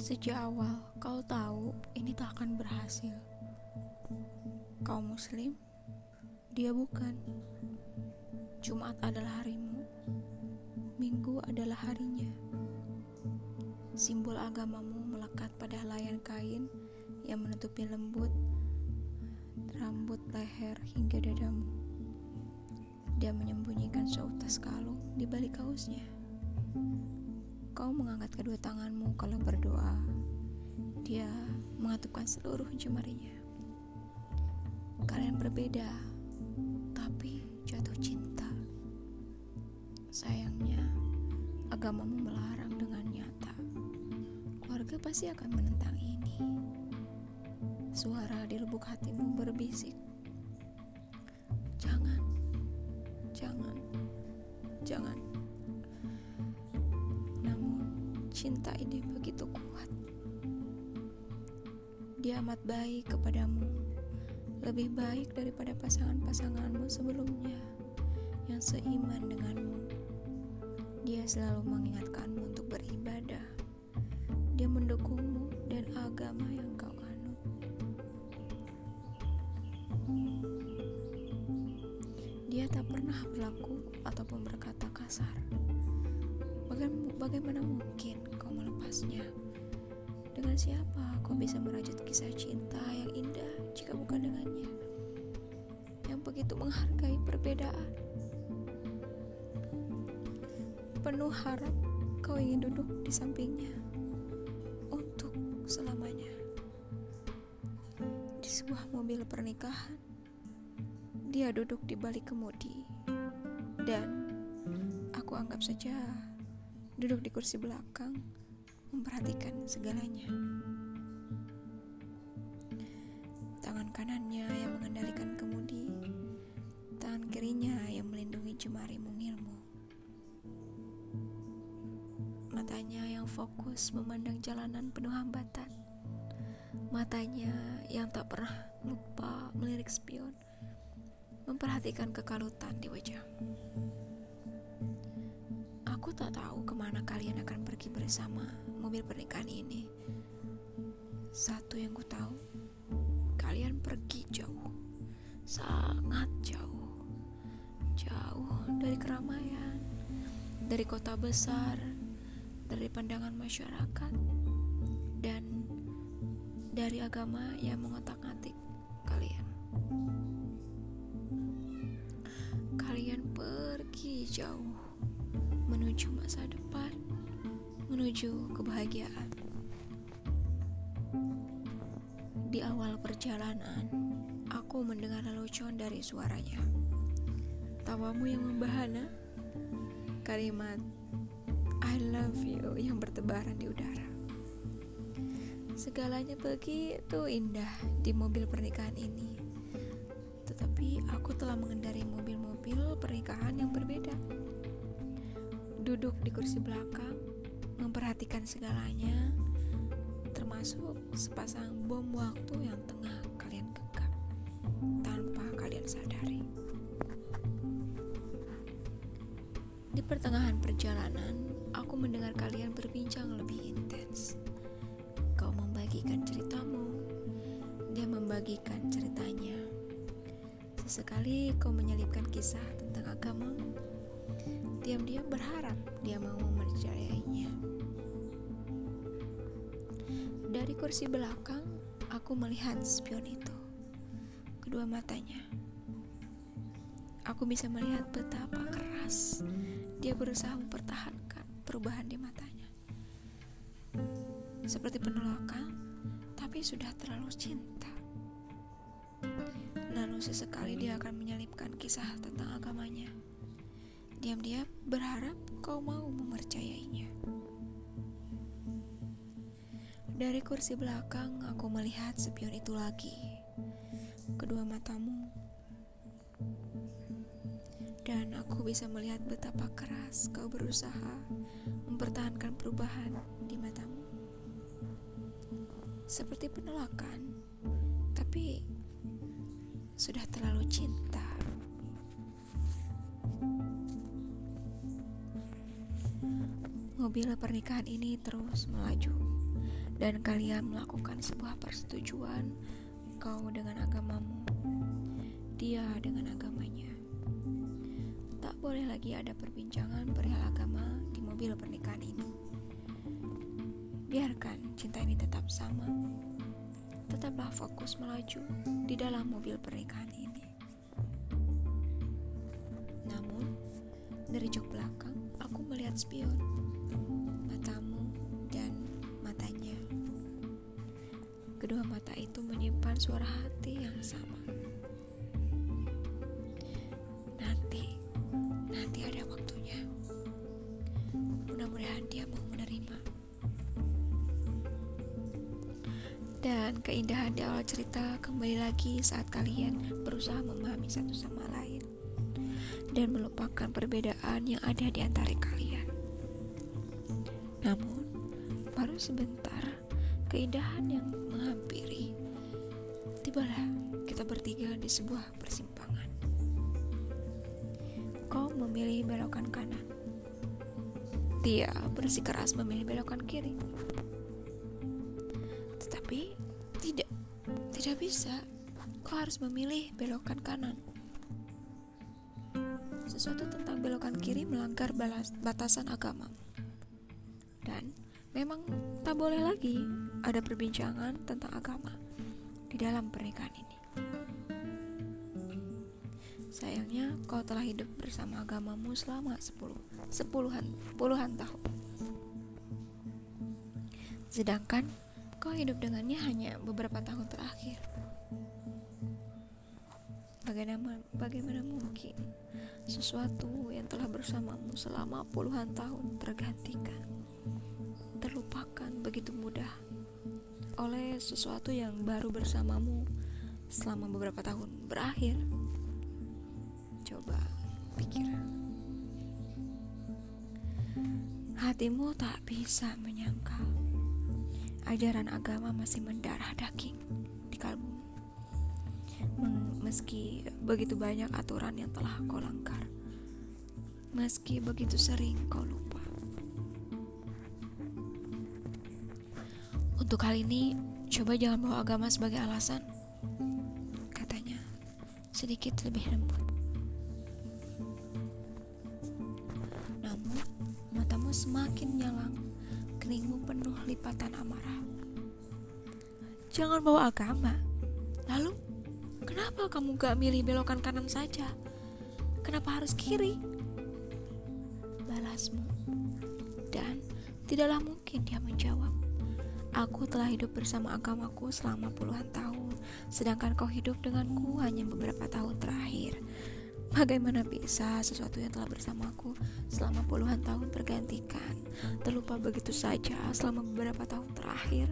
Sejak awal kau tahu ini tak akan berhasil. Kau muslim, dia bukan. Jumat adalah harimu, Minggu adalah harinya. Simbol agamamu melekat pada helaian kain yang menutupi lembut rambut leher hingga dadamu. Dia menyembunyikan seutas kalung di balik kaosnya. Kau mengangkat kedua tanganmu kalau berdoa. Dia mengatupkan seluruh jemarinya. Kalian berbeda, tapi jatuh cinta. Sayangnya, agamamu melarang dengan nyata. Keluarga pasti akan menentang ini. Suara di lubuk hatimu berbisik. Cinta ini begitu kuat. Dia amat baik kepadamu, lebih baik daripada pasangan-pasanganmu sebelumnya yang seiman denganmu. Dia selalu mengingatkanmu Dengan siapa kau bisa merajut kisah cinta yang indah jika bukan dengannya? Yang begitu menghargai perbedaan. Penuh harap kau ingin duduk di sampingnya untuk selamanya. Di sebuah mobil pernikahan, dia duduk di balik kemudi dan aku anggap saja duduk di kursi belakang, memperhatikan segalanya. Tangan kanannya yang mengendalikan kemudi, tangan kirinya yang melindungi jemari mungilmu. Matanya yang fokus memandang jalanan penuh hambatan. Matanya yang tak pernah lupa melirik spion, memperhatikan kekalutan di wajahmu. Aku tak tahu ke mana kalian akan pergi bersama mobil pernikahan ini. Satu yang ku tahu, kalian pergi jauh, sangat jauh, jauh dari keramaian, dari kota besar, dari pandangan masyarakat, dan dari agama yang mengotak-atik kalian. Kalian pergi jauh menuju masa depan, menuju kebahagiaan. Di awal perjalanan, aku mendengar lelucon dari suaranya. Tawamu yang membahana, kalimat I love you yang bertebaran di udara. Segalanya begitu indah di mobil pernikahan ini. Tetapi aku telah mengendari mobil-mobil pernikahan yang berbeda duduk di kursi belakang, memperhatikan segalanya, termasuk sepasang bom waktu yang tengah kalian genggam tanpa kalian sadari. Di pertengahan perjalanan, aku mendengar kalian berbincang lebih intens. Kau membagikan ceritamu, dia membagikan ceritanya. Sesekali kau menyelipkan kisah tentang agamamu diam-diam berharap dia mau mempercayainya. Dari kursi belakang, aku melihat spion itu. Kedua matanya. Aku bisa melihat betapa keras dia berusaha mempertahankan perubahan di matanya. Seperti penolakan, tapi sudah terlalu cinta. Lalu sesekali dia akan menyelipkan kisah tentang agamanya diam-diam berharap kau mau mempercayainya. Dari kursi belakang, aku melihat spion itu lagi. Kedua matamu. Dan aku bisa melihat betapa keras kau berusaha mempertahankan perubahan di matamu. Seperti penolakan, tapi sudah terlalu cinta. Mobil pernikahan ini terus melaju dan kalian melakukan sebuah persetujuan kau dengan agamamu dia dengan agamanya. Tak boleh lagi ada perbincangan perihal agama di mobil pernikahan ini. Biarkan cinta ini tetap sama. Tetaplah fokus melaju di dalam mobil pernikahan ini. Namun dari jok belakang aku melihat spion mata itu menyimpan suara hati yang sama. Nanti, nanti ada waktunya. Mudah-mudahan dia mau menerima. Dan keindahan di awal cerita kembali lagi saat kalian berusaha memahami satu sama lain dan melupakan perbedaan yang ada di antara kalian. Namun, baru sebentar keindahan yang menghampiri. Tibalah kita bertiga di sebuah persimpangan. Kau memilih belokan kanan. Dia bersikeras memilih belokan kiri. Tetapi tidak, tidak bisa. Kau harus memilih belokan kanan. Sesuatu tentang belokan kiri melanggar balas, batasan agama. Dan memang tak boleh lagi ada perbincangan tentang agama di dalam pernikahan ini. Sayangnya kau telah hidup bersama agamamu selama sepuluh, sepuluhan, puluhan tahun. Sedangkan kau hidup dengannya hanya beberapa tahun terakhir. Bagaimana, bagaimana mungkin sesuatu yang telah bersamamu selama puluhan tahun tergantikan, terlupakan begitu oleh sesuatu yang baru bersamamu selama beberapa tahun berakhir. Coba pikir. Hatimu tak bisa menyangka ajaran agama masih mendarah daging di kalbu. Meski begitu banyak aturan yang telah kau langgar, meski begitu sering kau lupa. Untuk hal ini, coba jangan bawa agama sebagai alasan. Katanya, sedikit lebih lembut. Namun, matamu semakin nyalang, keningmu penuh lipatan amarah. Jangan bawa agama. Lalu, kenapa kamu gak milih belokan kanan saja? Kenapa harus kiri? Balasmu. Dan tidaklah mungkin dia menjawab. Aku telah hidup bersama agamaku selama puluhan tahun, sedangkan kau hidup denganku hanya beberapa tahun terakhir. Bagaimana bisa sesuatu yang telah bersamaku selama puluhan tahun tergantikan, terlupa begitu saja selama beberapa tahun terakhir?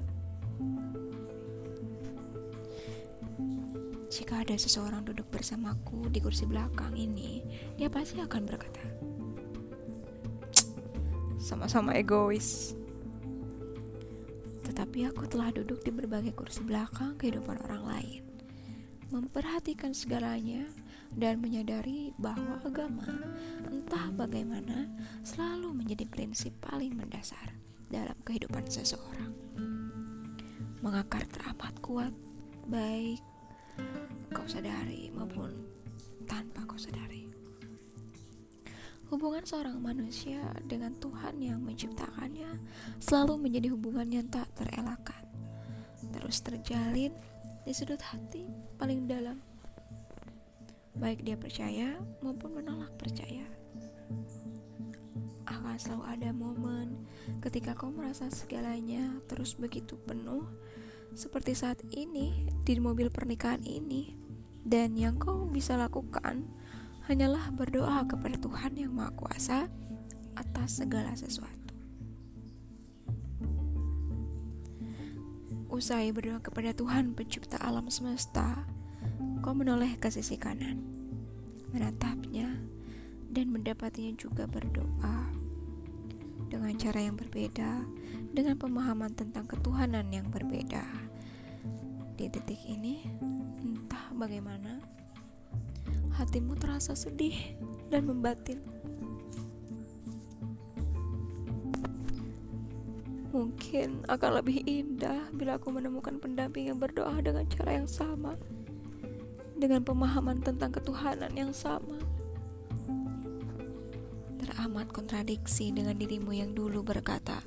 Jika ada seseorang duduk bersamaku di kursi belakang ini, dia pasti akan berkata, "Sama-sama egois." Tetapi aku telah duduk di berbagai kursi belakang kehidupan orang lain, memperhatikan segalanya dan menyadari bahwa agama, entah bagaimana, selalu menjadi prinsip paling mendasar dalam kehidupan seseorang. Mengakar teramat kuat, baik kau sadari maupun tanpa kau sadari. Hubungan seorang manusia dengan Tuhan yang menciptakannya selalu menjadi hubungan yang tak terelakkan, terus terjalin di sudut hati paling dalam, baik dia percaya maupun menolak percaya. Akan selalu ada momen ketika kau merasa segalanya terus begitu penuh, seperti saat ini di mobil pernikahan ini, dan yang kau bisa lakukan hanyalah berdoa kepada Tuhan yang Maha Kuasa atas segala sesuatu. Usai berdoa kepada Tuhan pencipta alam semesta, kau menoleh ke sisi kanan, menatapnya, dan mendapatinya juga berdoa dengan cara yang berbeda, dengan pemahaman tentang ketuhanan yang berbeda. Di titik ini, entah bagaimana, hatimu terasa sedih dan membatin. Mungkin akan lebih indah bila aku menemukan pendamping yang berdoa dengan cara yang sama, dengan pemahaman tentang ketuhanan yang sama. Teramat kontradiksi dengan dirimu yang dulu berkata,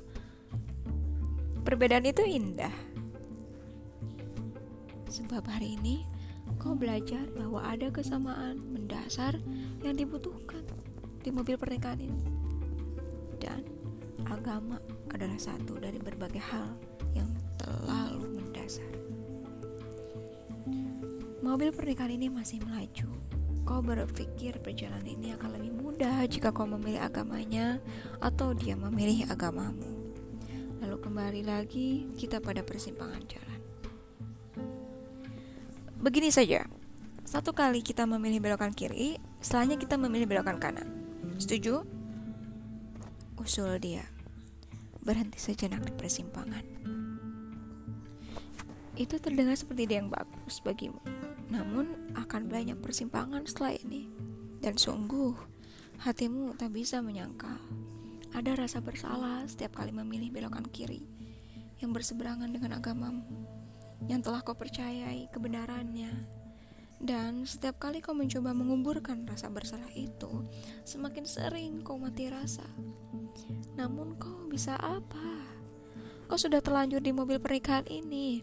"Perbedaan itu indah." Sebab hari ini kau belajar bahwa ada kesamaan mendasar yang dibutuhkan di mobil pernikahan ini. Dan agama adalah satu dari berbagai hal yang terlalu mendasar. Mobil pernikahan ini masih melaju. Kau berpikir perjalanan ini akan lebih mudah jika kau memilih agamanya atau dia memilih agamamu. Lalu kembali lagi kita pada persimpangan jalan. Begini saja, satu kali kita memilih belokan kiri, setelahnya kita memilih belokan kanan. Setuju? Usul dia berhenti sejenak di persimpangan. Itu terdengar seperti ide yang bagus bagimu, namun akan banyak persimpangan setelah ini. Dan sungguh, hatimu tak bisa menyangkal. Ada rasa bersalah setiap kali memilih belokan kiri yang berseberangan dengan agamamu, yang telah kau percayai kebenarannya. Dan setiap kali kau mencoba menguburkan rasa bersalah itu, semakin sering kau mati rasa. Namun kau bisa apa? Kau sudah terlanjur di mobil pernikahan ini.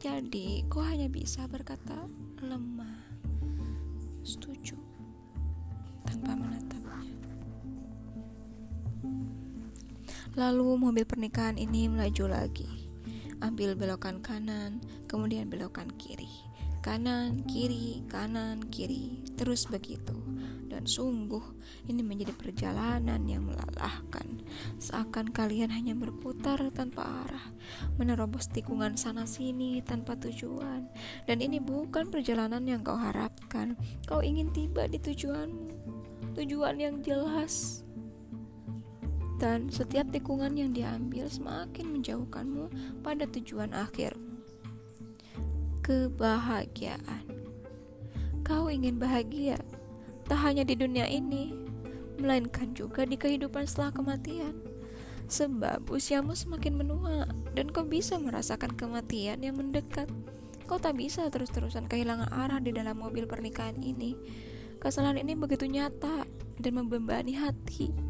Jadi kau hanya bisa berkata lemah. Setuju. Tanpa menatapnya. Lalu mobil pernikahan ini melaju lagi. Ambil belokan kanan, kemudian belokan kiri. Kanan, kiri, kanan, kiri. Terus begitu dan sungguh ini menjadi perjalanan yang melelahkan. Seakan kalian hanya berputar tanpa arah, menerobos tikungan sana sini tanpa tujuan. Dan ini bukan perjalanan yang kau harapkan. Kau ingin tiba di tujuanmu, tujuan yang jelas. Dan setiap tikungan yang diambil semakin menjauhkanmu pada tujuan akhir. Kebahagiaan. Kau ingin bahagia, tak hanya di dunia ini, melainkan juga di kehidupan setelah kematian. Sebab usiamu semakin menua dan kau bisa merasakan kematian yang mendekat. Kau tak bisa terus-terusan kehilangan arah di dalam mobil pernikahan ini. Kesalahan ini begitu nyata dan membebani hati.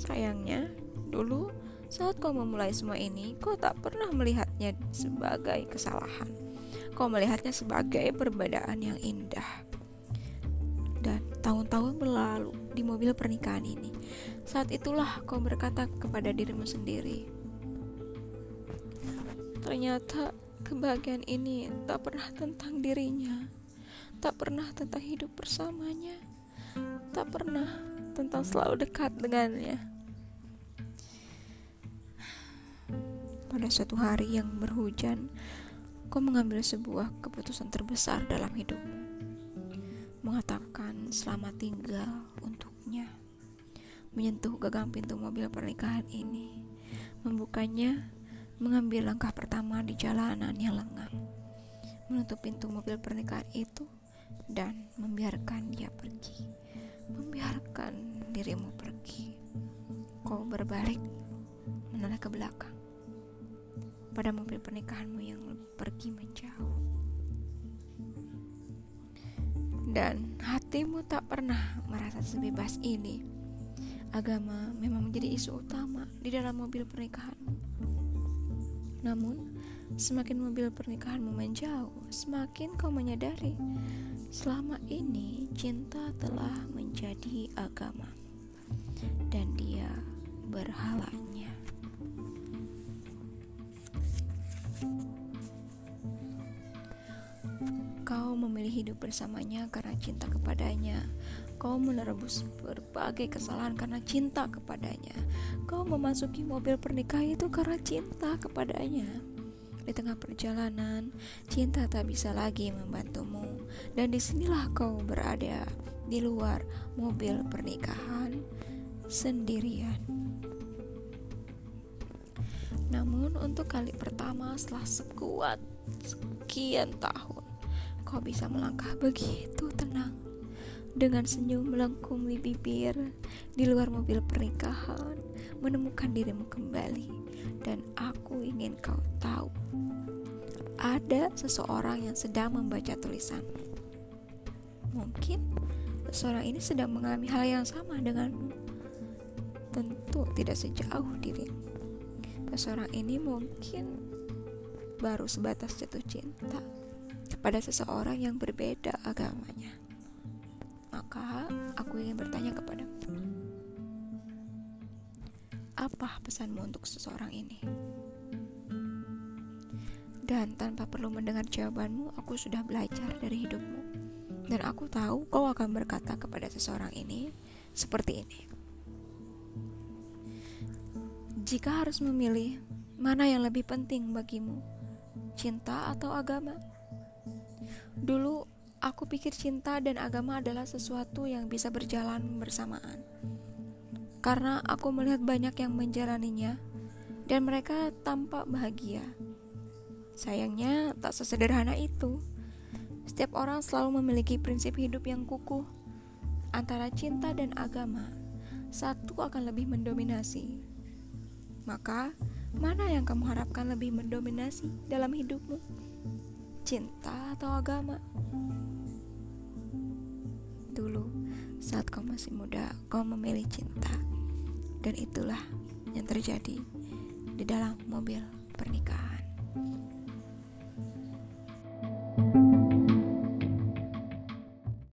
Sayangnya, dulu saat kau memulai semua ini, kau tak pernah melihatnya sebagai kesalahan. Kau melihatnya sebagai perbedaan yang indah. Dan tahun-tahun berlalu di mobil pernikahan ini. Saat itulah kau berkata kepada dirimu sendiri, ternyata kebahagiaan ini tak pernah tentang dirinya, tak pernah tentang hidup bersamanya, tak pernah tentang selalu dekat dengannya. Pada suatu hari yang berhujan, kau mengambil sebuah keputusan terbesar dalam hidupmu mengatakan selamat tinggal untuknya. Menyentuh gagang pintu mobil pernikahan ini, membukanya, mengambil langkah pertama di jalanan yang lengang, menutup pintu mobil pernikahan itu, dan membiarkan dia pergi. Membiarkan dirimu pergi. Kau berbalik, menoleh ke belakang pada mobil pernikahanmu yang pergi menjauh dan hatimu tak pernah merasa sebebas ini. Agama memang menjadi isu utama di dalam mobil pernikahanmu. Namun, semakin mobil pernikahanmu menjauh, semakin kau menyadari selama ini cinta telah menjadi agama dan dia berhalanya. Kau memilih hidup bersamanya karena cinta kepadanya. Kau menerobos berbagai kesalahan karena cinta kepadanya. Kau memasuki mobil pernikahan itu karena cinta kepadanya. Di tengah perjalanan, cinta tak bisa lagi membantumu, dan di sinilah kau berada di luar mobil pernikahan sendirian. Namun, untuk kali pertama setelah sekuat sekian tahun, kau bisa melangkah begitu? Tenang. dengan senyum melengkung di bibir di luar mobil pernikahan menemukan dirimu kembali. Dan aku ingin kau tahu ada seseorang yang sedang membaca tulisan. Mungkin seseorang ini sedang mengalami hal yang sama denganmu. Tentu tidak sejauh dirimu seseorang ini mungkin baru sebatas jatuh cinta kepada seseorang yang berbeda agamanya maka aku ingin bertanya kepadamu. Apa pesanmu untuk seseorang ini? Dan tanpa perlu mendengar jawabanmu, aku sudah belajar dari hidupmu. Dan aku tahu kau akan berkata kepada seseorang ini seperti ini. Jika harus memilih, mana yang lebih penting bagimu? Cinta atau agama? Dulu Aku pikir cinta dan agama adalah sesuatu yang bisa berjalan bersamaan. Karena aku melihat banyak yang menjalaninya dan mereka tampak bahagia. Sayangnya tak sesederhana itu. Setiap orang selalu memiliki prinsip hidup yang kukuh. Antara cinta dan agama, satu akan lebih mendominasi. Maka, mana yang kamu harapkan lebih mendominasi dalam hidupmu? Cinta atau agama? dulu saat kau masih muda kau memilih cinta dan itulah yang terjadi di dalam mobil pernikahan